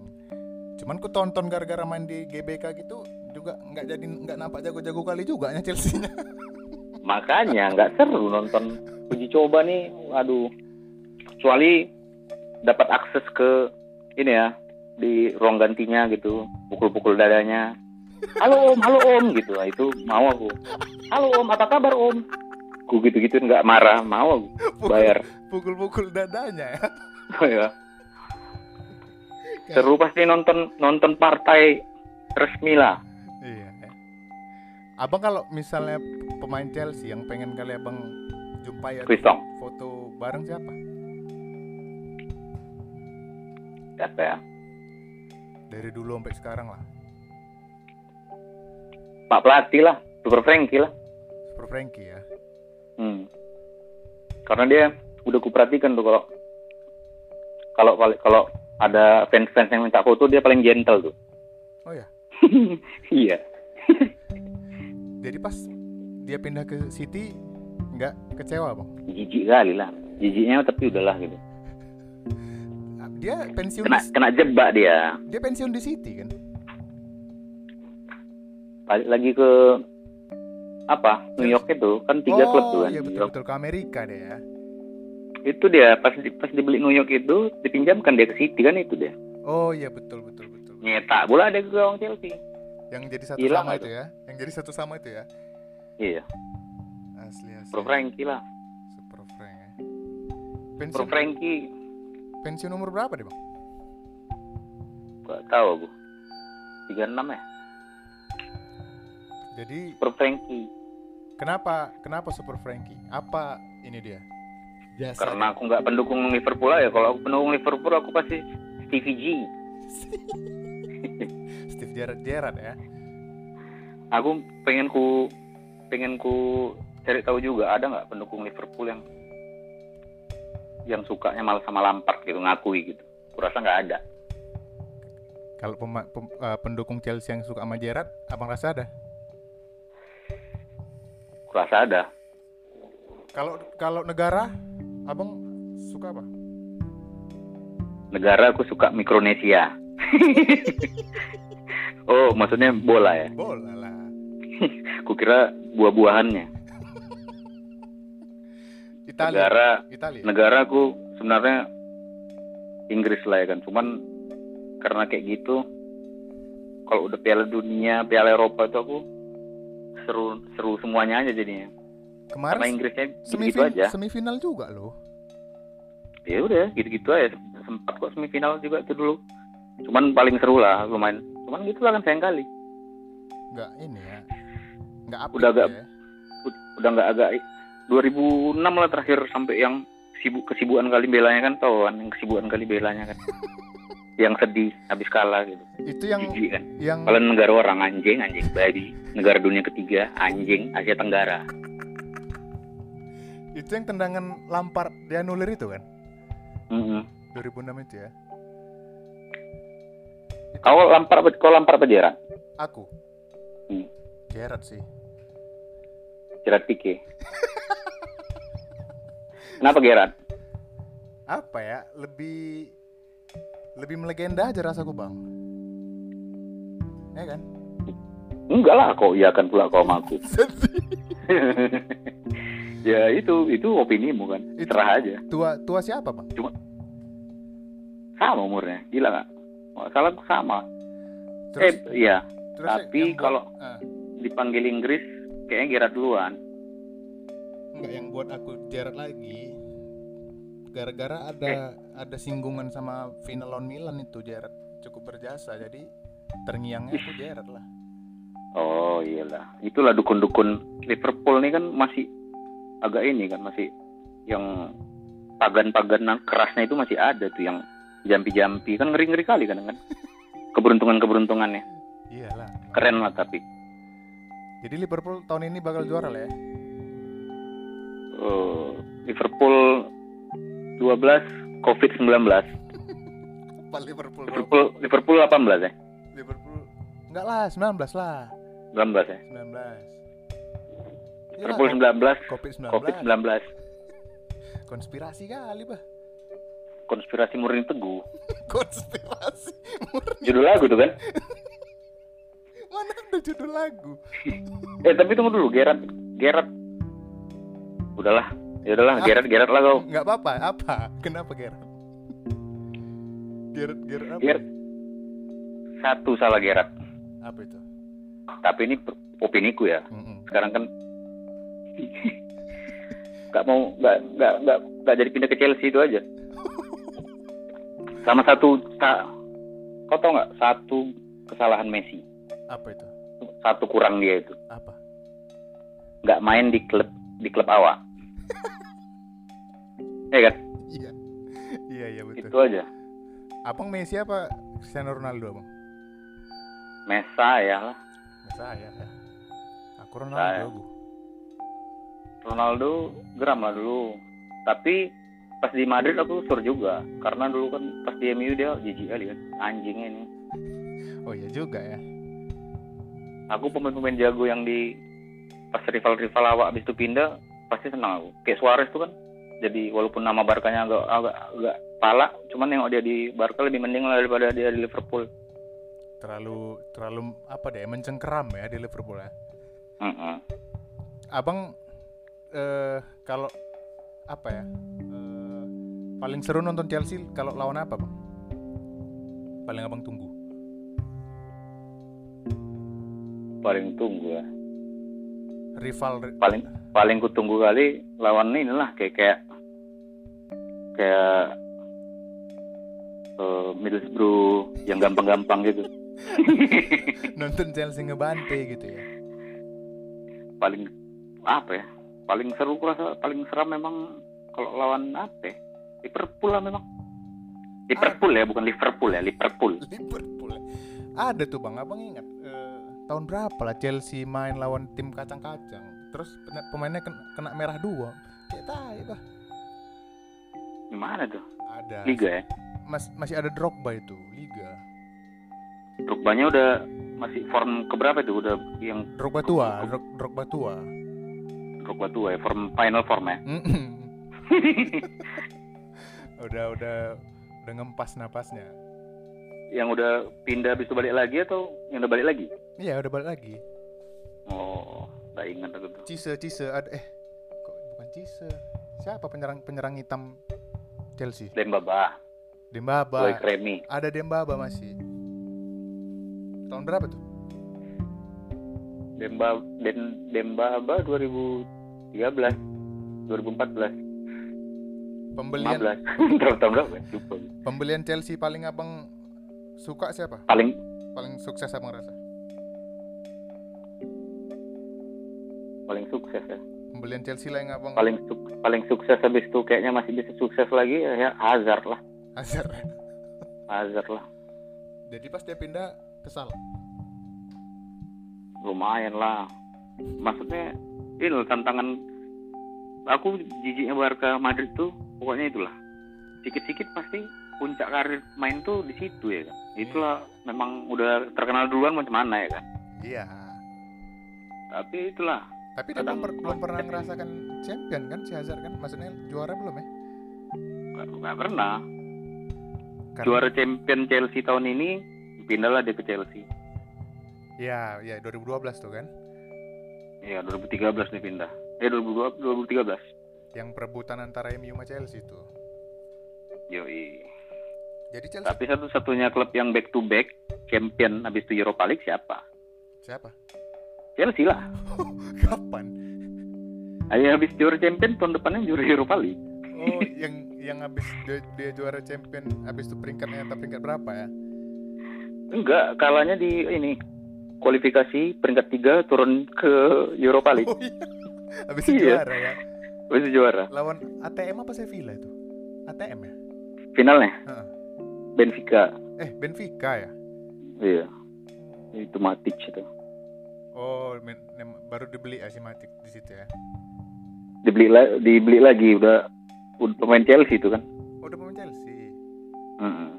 Cuman ku tonton gara-gara main di GBK gitu juga nggak jadi nggak nampak jago-jago kali juga nya Chelsea-nya. *laughs* makanya nggak seru nonton uji coba nih aduh kecuali dapat akses ke ini ya di ruang gantinya gitu pukul-pukul dadanya halo om halo om gitu nah, itu mau aku halo om apa kabar om ku gitu gitu nggak marah mau aku bayar Pukul-pukul dadanya ya. oh ya seru pasti nonton nonton partai resmi lah Iya. ya. Abang kalau misalnya pemain Chelsea yang pengen kali abang jumpai atau Kristong foto bareng siapa? siapa ya Dari dulu sampai sekarang lah. Pak pelatih lah Super Frankie lah Super Frankie ya. Hmm. Karena dia udah kuperhatikan tuh kalau kalau kalau kalau ada fans-fans yang minta foto dia paling gentle tuh. Oh ya. *laughs* iya. Jadi pas dia pindah ke City nggak kecewa bang? Jijik kali lah. Jijiknya tapi udahlah gitu. Dia pensiun Kena di, kena jebak dia. dia pensiun di City kan? Balik lagi ke apa? New York itu kan tiga oh, klub tuh kan. iya betul betul ke Amerika deh ya. Itu dia pas di, pas dibeli New York itu dipinjamkan dia ke City kan itu dia. Oh iya betul betul betul. Nyetak bola ada ke gawang Chelsea. Yang jadi satu Hilang sama itu. itu ya. Yang jadi satu sama itu ya. Iya. Asli asli. Super Frankie lah. Super Frank ya. Super Pensiun Frankie pensiun umur berapa deh bang? Gak tahu aku. 36 ya. Jadi Super Frankie. kenapa kenapa Super Frankie? Apa ini dia? Jasa Karena aku nggak pendukung Liverpool ya. Kalau aku pendukung Liverpool aku pasti Stevie G. *laughs* Steve Gerrard Gerrard ya. Aku pengen ku pengen ku cari tahu juga ada nggak pendukung Liverpool yang yang sukanya malah sama Lampard gitu ngakui gitu. Kurasa nggak ada. Kalau pema- pem- eh, pendukung Chelsea yang suka sama Gerrard, abang rasa ada? Kurasa ada. Kalau kalau negara, abang suka apa? Negara aku suka Mikronesia. *laughs* oh, maksudnya bola ya. Bola lah. *laughs* Kukira buah-buahannya. Italia. Negara Italia. negara aku sebenarnya Inggris lah ya kan. Cuman karena kayak gitu kalau udah Piala Dunia, Piala Eropa itu aku seru seru semuanya aja jadinya. Karena Kemarin Inggrisnya gitu semifinal, aja. semifinal juga loh. Ya udah, gitu-gitu aja. Sempat kok semifinal juga itu dulu. Cuman paling seru lah lumayan. Cuman gitu lah kan sayang kali. Nggak ini ya. Nggak Udah agak- ya. Udah nggak agak 2006 lah terakhir sampai yang sibuk kesibukan kali belanya kan tau kan yang kesibukan kali belanya kan. *laughs* yang sedih habis kalah gitu. Itu yang Jijik kan. yang Kalau negara orang anjing, anjing babi. Negara dunia ketiga, anjing Asia Tenggara. itu yang tendangan Lampard dianulir itu kan? Mm-mm. 2006 itu ya. Kau lampar? Kau lampar apa Gerard? Aku. Hmm. Gerrard sih. Gerard Pique. *laughs* Kenapa Gerard? Apa ya? Lebih lebih melegenda aja rasaku, Bang. Ya kan? Enggak lah, kau iya kan pula kau sama aku. *laughs* *laughs* ya itu itu opinimu kan. Itu- Serah aja. tua tua siapa, Bang? Sama umurnya, gila nggak? Salah aku sama. Terus, eh iya, terus tapi kalau- ah, dipanggil Inggris kayaknya Gerard duluan. enggak yang buat aku Gerrard lagi gara-gara ada ada singgungan sama final lawan Milan itu Gerrard cukup berjasa jadi terngiangnya aku Gerrard lah. Oh iyalah, itulah dukun-dukun Liverpool nih kan masih agak ini kan masih yang pagan-pagan kerasnya itu masih ada tuh yang jampi-jampi. Kan ngeri-ngeri kali kan kan? Keberuntungan-keberuntungannya. Iyalah. Keren lah tapi. Jadi Liverpool tahun ini bakal juara lah ya? Eh, Liverpool 12 COVID 19 Apa Liverpool Liverpool Liverpool 18 ya? Liverpool. Enggak lah 19 lah. 19 ya? 19 Liverpool Iyalah, 19 COVID 19 COVID 19 konspirasi kali bah. Konspirasi murni teguh. *laughs* Konspirasi murni judul lagu tuh kan? *laughs* Mana ada judul lagu? *laughs* Eh tapi tunggu dulu Gerard Gerard. Udahlah ya udahlah Ah. Gerard Gerard lah kau. Nggak apa-apa apa? Kenapa Gerard? Gerard Gerard apa? Gerard. Satu salah Gerard. Apa itu? Tapi ini per- opiniku ya. Mm-mm. sekarang kan nggak mau nggak nggak nggak nggak jadi pindah ke Chelsea itu aja. Sama satu sa, kau tau nggak? Satu kesalahan Messi. Apa itu? Satu kurang dia itu. Apa? Nggak main di klub di klub awak ya kan? Iya. Iya iya betul. Itu aja. Abang Messi apa Cristiano Ronaldo abang? Mesa ya lah. Saya ya aku Saya. Ronaldo aku Ronaldo geram lah dulu. Tapi pas di Madrid aku sur juga. Karena dulu kan pas di MU dia jijik kali kan. Anjingnya ini. *laughs* Oh iya juga ya. Aku pemain-pemain jago yang di pas rival-rival awak habis itu pindah pasti senang aku. Kayak Suarez tuh kan jadi walaupun nama Barkanya agak agak agak pala cuman nengok dia di Barca lebih mending lah daripada dia di Liverpool. Terlalu terlalu apa deh mencengkeram ya di Liverpool ya. Mm-mm. abang eh kalau apa ya eh, paling seru nonton Chelsea kalau lawan apa bang? Paling abang tunggu. Paling tunggu ya rival ri- paling paling ku tunggu kali lawan inilah kayak kayak kayak eh, Middlesbrough yang gampang-gampang gitu. *laughs* nonton Chelsea ngebante gitu ya paling apa ya? Paling seru kurasa paling seram memang kalau lawan apa? ya? Liverpool lah memang. Liverpool ya, bukan Liverpool ya, Liverpool. Liverpool ya. ada tuh bang abang ingat eh, tahun berapa lah Chelsea main lawan tim kacang-kacang terus pemainnya kena, kena merah dua kayak tai bah Gimana tuh? ada Liga ya? Mas, masih ada Drogba itu Liga Drogba-nya udah masih form keberapa itu? Udah yang Drogba tua Drog- Drogba tua Drogba tua ya, form final form ya. *laughs* Udah udah udah ngempas napasnya yang udah pindah habis itu balik lagi atau yang udah balik lagi? Iya udah balik lagi. Oh, tak ingat aku tuh. Cise Cise ada eh kok bukan Cise siapa penyerang penyerang hitam Chelsea? Dembaba, Dembaba. Boy Kremi. ada Dembaba masih. Tahun berapa tuh? Demba Den Dembaba 2013 2014 pembelian 15 *laughs* tahun berapa ya? lupa. Pembelian Chelsea paling abang suka siapa? Paling paling sukses abang rasa paling sukses ya. Pembelian Chelsea lah yang abang. Paling suk- paling sukses habis itu kayaknya masih bisa sukses lagi ya, ya Hazard lah. Hazard. Hazard lah. Jadi pas dia pindah kesal? Lumayan lah. Maksudnya ini loh tantangan aku jijiknya Barca Madrid tuh pokoknya itulah. Sedikit-sedikit pasti puncak karir main tuh di situ ya kan? Itulah memang udah terkenal duluan macam mana ya kan? Iya. Tapi itulah tapi dia belum, per- belum pernah. ngerasakan champion kan si Hazard kan? Maksudnya juara belum ya? Nggak pernah. Karena- juara champion Chelsea tahun ini pindahlah dia ke Chelsea. Ya ya 2012 tuh kan? Ya 2013 dia pindah. Eh 2012 2013 yang perebutan antara MU sama Chelsea tuh. Yoi. Jadi Chelsea tapi satu-satunya klub yang back to back champion habis itu Europa League siapa? Siapa Chelsea lah *laughs* kapan Ayo habis juara champion tahun depannya juara Europa League. oh *laughs* yang yang habis dia, dia juara champion habis itu peringkatnya entah peringkat berapa ya Enggak, kalahnya di ini kualifikasi peringkat tiga turun ke Europa League. oh iya *laughs* habis itu Iya. juara ya Habis itu juara. lawan ATM apa Sevilla itu ATM ya Finalnya Heeh. Benfica. eh Benfica ya Iya. Itu Matic itu. Oh baru dibeli ya si Matic di situ ya Dibeli la- dibeli lagi udah udah pemain Chelsea itu kan. oh udah pemain Chelsea Mm-mm.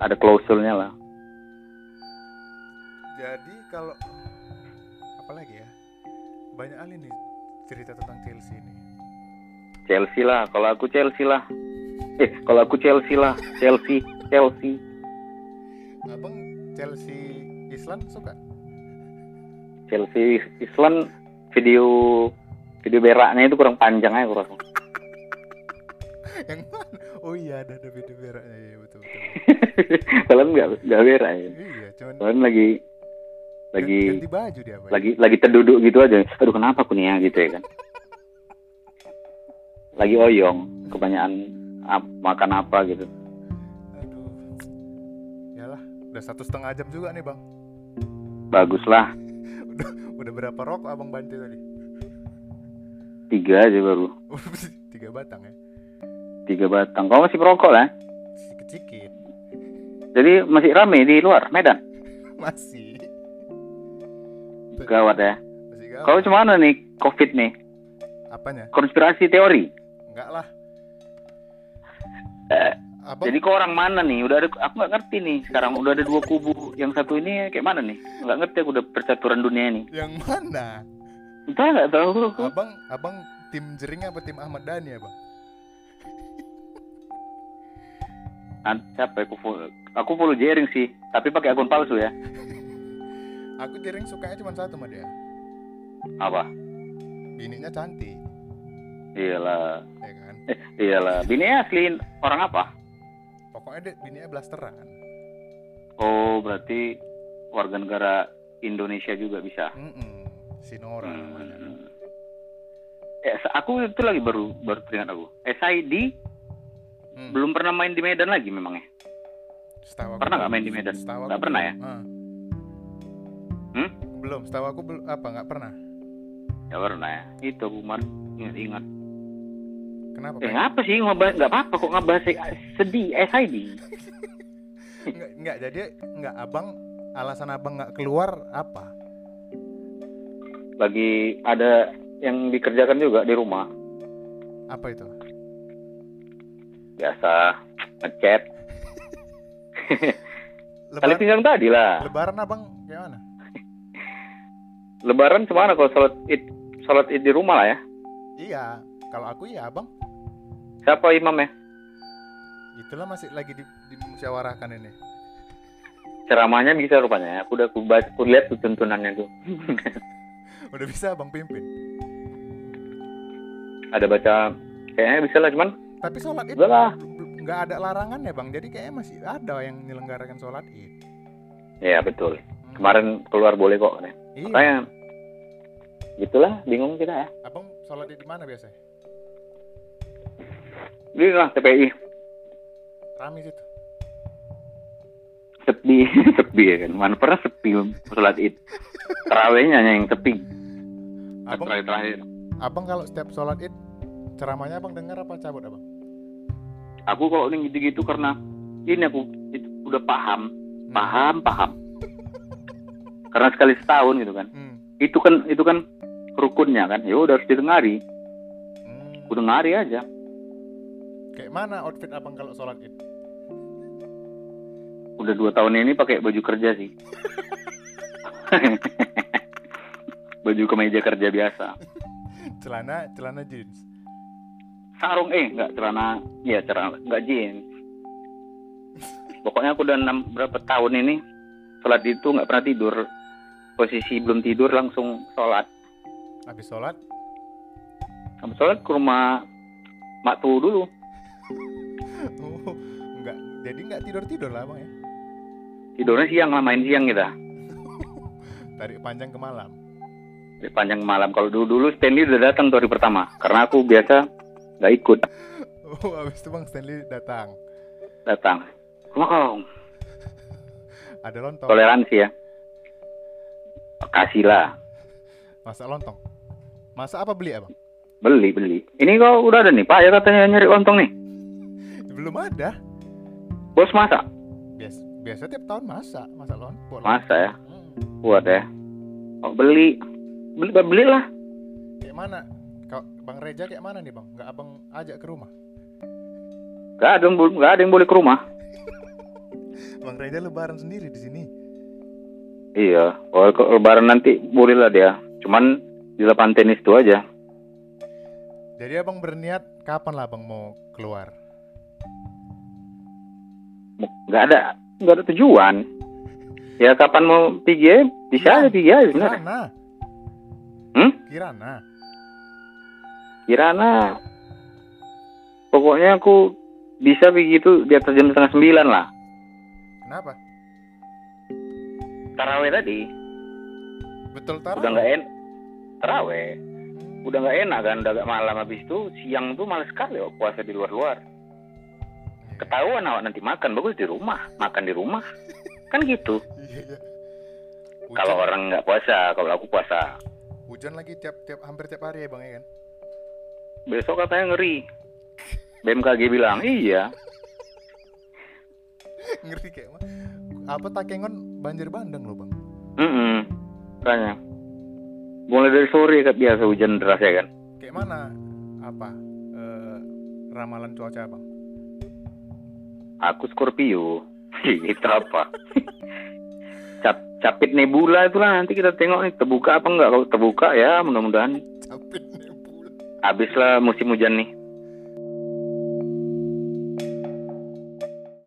Ada klausulnya lah. jadi kalau apa lagi ya banyak kali nih cerita tentang Chelsea ini Chelsea lah, kalau aku Chelsea lah. Eh, kalau aku Chelsea lah, Chelsea, Chelsea. abang Chelsea Island suka Chelsea Island video video beraknya itu kurang panjang aja aku rasa. *laughs* yang mana oh iya ada ada video beraknya ya betul betul *laughs* Kalian nggak nggak berak ya. iya cuman Kalian lagi lagi ganti baju dia apa ya? lagi lagi terduduk gitu aja. Aduh kenapa aku nih ya gitu ya kan. *laughs* Lagi oyong, kebanyakan ap- makan apa gitu. aduh yalah udah satu setengah jam juga nih bang Bagus lah, udah berapa rokok abang bantu tadi tiga aja baru, *laughs* tiga batang ya tiga batang. Kau masih perokok lah? sedikit sedikit Jadi masih rame di luar Medan. *laughs* masih Gawat ya. masih gak Kau cuma nih COVID nih? apanya Konspirasi teori. enggak lah Eh, abang Jadi kau orang mana nih? Udah ada, aku nggak ngerti nih. Sekarang udah ada dua kubu. Yang satu ini kayak mana nih? Nggak ngerti aku udah percaturan dunia ini. yang mana Entah nggak tahu aku. abang abang tim jering apa tim Ahmad Dhani abang Ah, siapa aku follow? Aku follow Jering sih, tapi pakai akun palsu ya. aku jering sukanya cuma satu sama dia Apa? bininya cantik Iyalah, ya kan eh, iyalah. Bini asli orang apa? Pokoknya dia bininya blasteran Oh, berarti warga negara Indonesia juga bisa. Mm-mm. Sinora namanya Hmm. Eh, sa- aku itu lagi baru baru teringat aku. SID Hmm. belum pernah main di Medan lagi memangnya. Setahu aku Pernah nggak main di Medan? Setahu Nggak pernah belum. Ah. Hmm? Belum, setahu aku belum apa nggak pernah. Ya pernah ya. Itu aku ingat-ingat. Kenapa? Eh ngapa sih ngebahas nggak apa-apa kok ngebahas sedih SID. *laughs* Nggak, nggak, jadi nggak abang alasan abang nggak keluar apa? Lagi ada yang dikerjakan juga di rumah. Apa itu? Biasa ngechat. *laughs* Kali pinggang tadi lah. lebaran abang kayak mana? *laughs* Lebaran ke mana kalau sholat id sholat id di rumah lah ya. Iya, kalau aku ya abang. Siapa imamnya? Itulah masih lagi di, dimusyawarahkan ini. Ceramahnya bisa rupanya. ya. Aku udah aku baca, aku lihat tuh tuntunannya tuh. *laughs* Udah bisa abang pimpin. Ada baca kayaknya bisa lah cuman Tapi sholat id nggak ada larangan ya bang. Jadi kayaknya masih ada yang menyelenggarakan sholat id. ya betul. Hmm. Kemarin keluar boleh kok. Iya. Makanya gitulah bingung kita ya. Abang sholat id di mana biasanya? Ini lah TPI Rame situ. sepi *laughs* sepi ya kan. Mana pernah sepi sholat id. Terawihnya yang sepi. Abang, Terakhir terakhir. abang kalau setiap sholat id ceramahnya abang dengar apa cabut abang? Aku kalau ini gitu-gitu karena ini aku itu udah paham, Hmm. paham, paham. Karena sekali setahun gitu kan. Hmm. Itu kan itu kan rukunnya kan. Ya udah harus didengari. Hmm. Aku dengari aja. Kayak mana outfit abang kalau sholat id? Udah dua tahun ini pakai baju kerja sih. *laughs* baju kemeja kerja biasa. Celana, celana jeans. Sarung eh nggak celana, ya celana nggak jeans. Pokoknya aku udah enam berapa tahun ini sholat itu nggak pernah tidur. Posisi belum tidur langsung sholat. Habis sholat, Habis sholat ke rumah mak tuh dulu. *laughs* oh, nggak, jadi nggak tidur tidur lah abang ya? Tidurnya siang lah main siang kita. *laughs* Dari panjang ke malam. Di panjang malam. Kalau dulu dulu Stanley udah datang tuh hari pertama. Karena aku biasa nggak ikut Oh, habis itu bang Stanley datang. datang. Wow, *laughs* Ada lontong. toleransi ya. Kasih lah. Masak lontong. Masak apa beli abang? Beli, beli. Ini kok udah ada nih, Pak. Ya katanya nyari lontong nih. Belum ada. Bos masak? Biasa, biasa tiap tahun masak, masak lontong. Masak ya. Hmm. Buat ya. Oh, beli. Beli, beli lah. Kayak mana? Kau, bang Reja kayak mana nih bang? Nggak abang ajak ke rumah? Gak ada, yang nggak ada yang boleh ke rumah. *laughs* Bang Reja lebaran sendiri di sini. Iya. Kalau lebaran nanti boleh lah dia. Cuman di lapangan tenis itu aja. Jadi abang berniat kapan lah abang mau keluar? Nggak ada, nggak ada tujuan. Ya kapan mau pergi ya, bisa Iya. pergi aja sebenarnya. Kirana. Hmm? Kirana. Kirana pokoknya aku bisa begitu di atas jam setengah sembilan lah. Kenapa? Taraweh tadi Betul taruh. udah nggak en taraweh udah nggak enak kan udah agak malam habis itu siang tuh males sekali kok puasa di luar-luar ketahuan awak nanti makan bagus di rumah makan di rumah kan gitu Iya, iya. Kalau orang nggak puasa kalau aku puasa hujan lagi tiap tiap hampir tiap hari ya bang ya kan? besok katanya ngeri BMKG bilang iya *laughs* Ngeri kayak mah. Apa Takengon banjir bandang loh bang? mm makanya mulai dari sore kan biasa hujan deras ya kan Kayak mana? Apa? eh, ramalan cuaca bang? Aku Scorpio. *laughs* Itu apa Cap, capit nebula itulah. Nanti kita tengok nih terbuka apa enggak. Kalau terbuka ya mudah-mudahan. Capit nebula. habislah musim hujan nih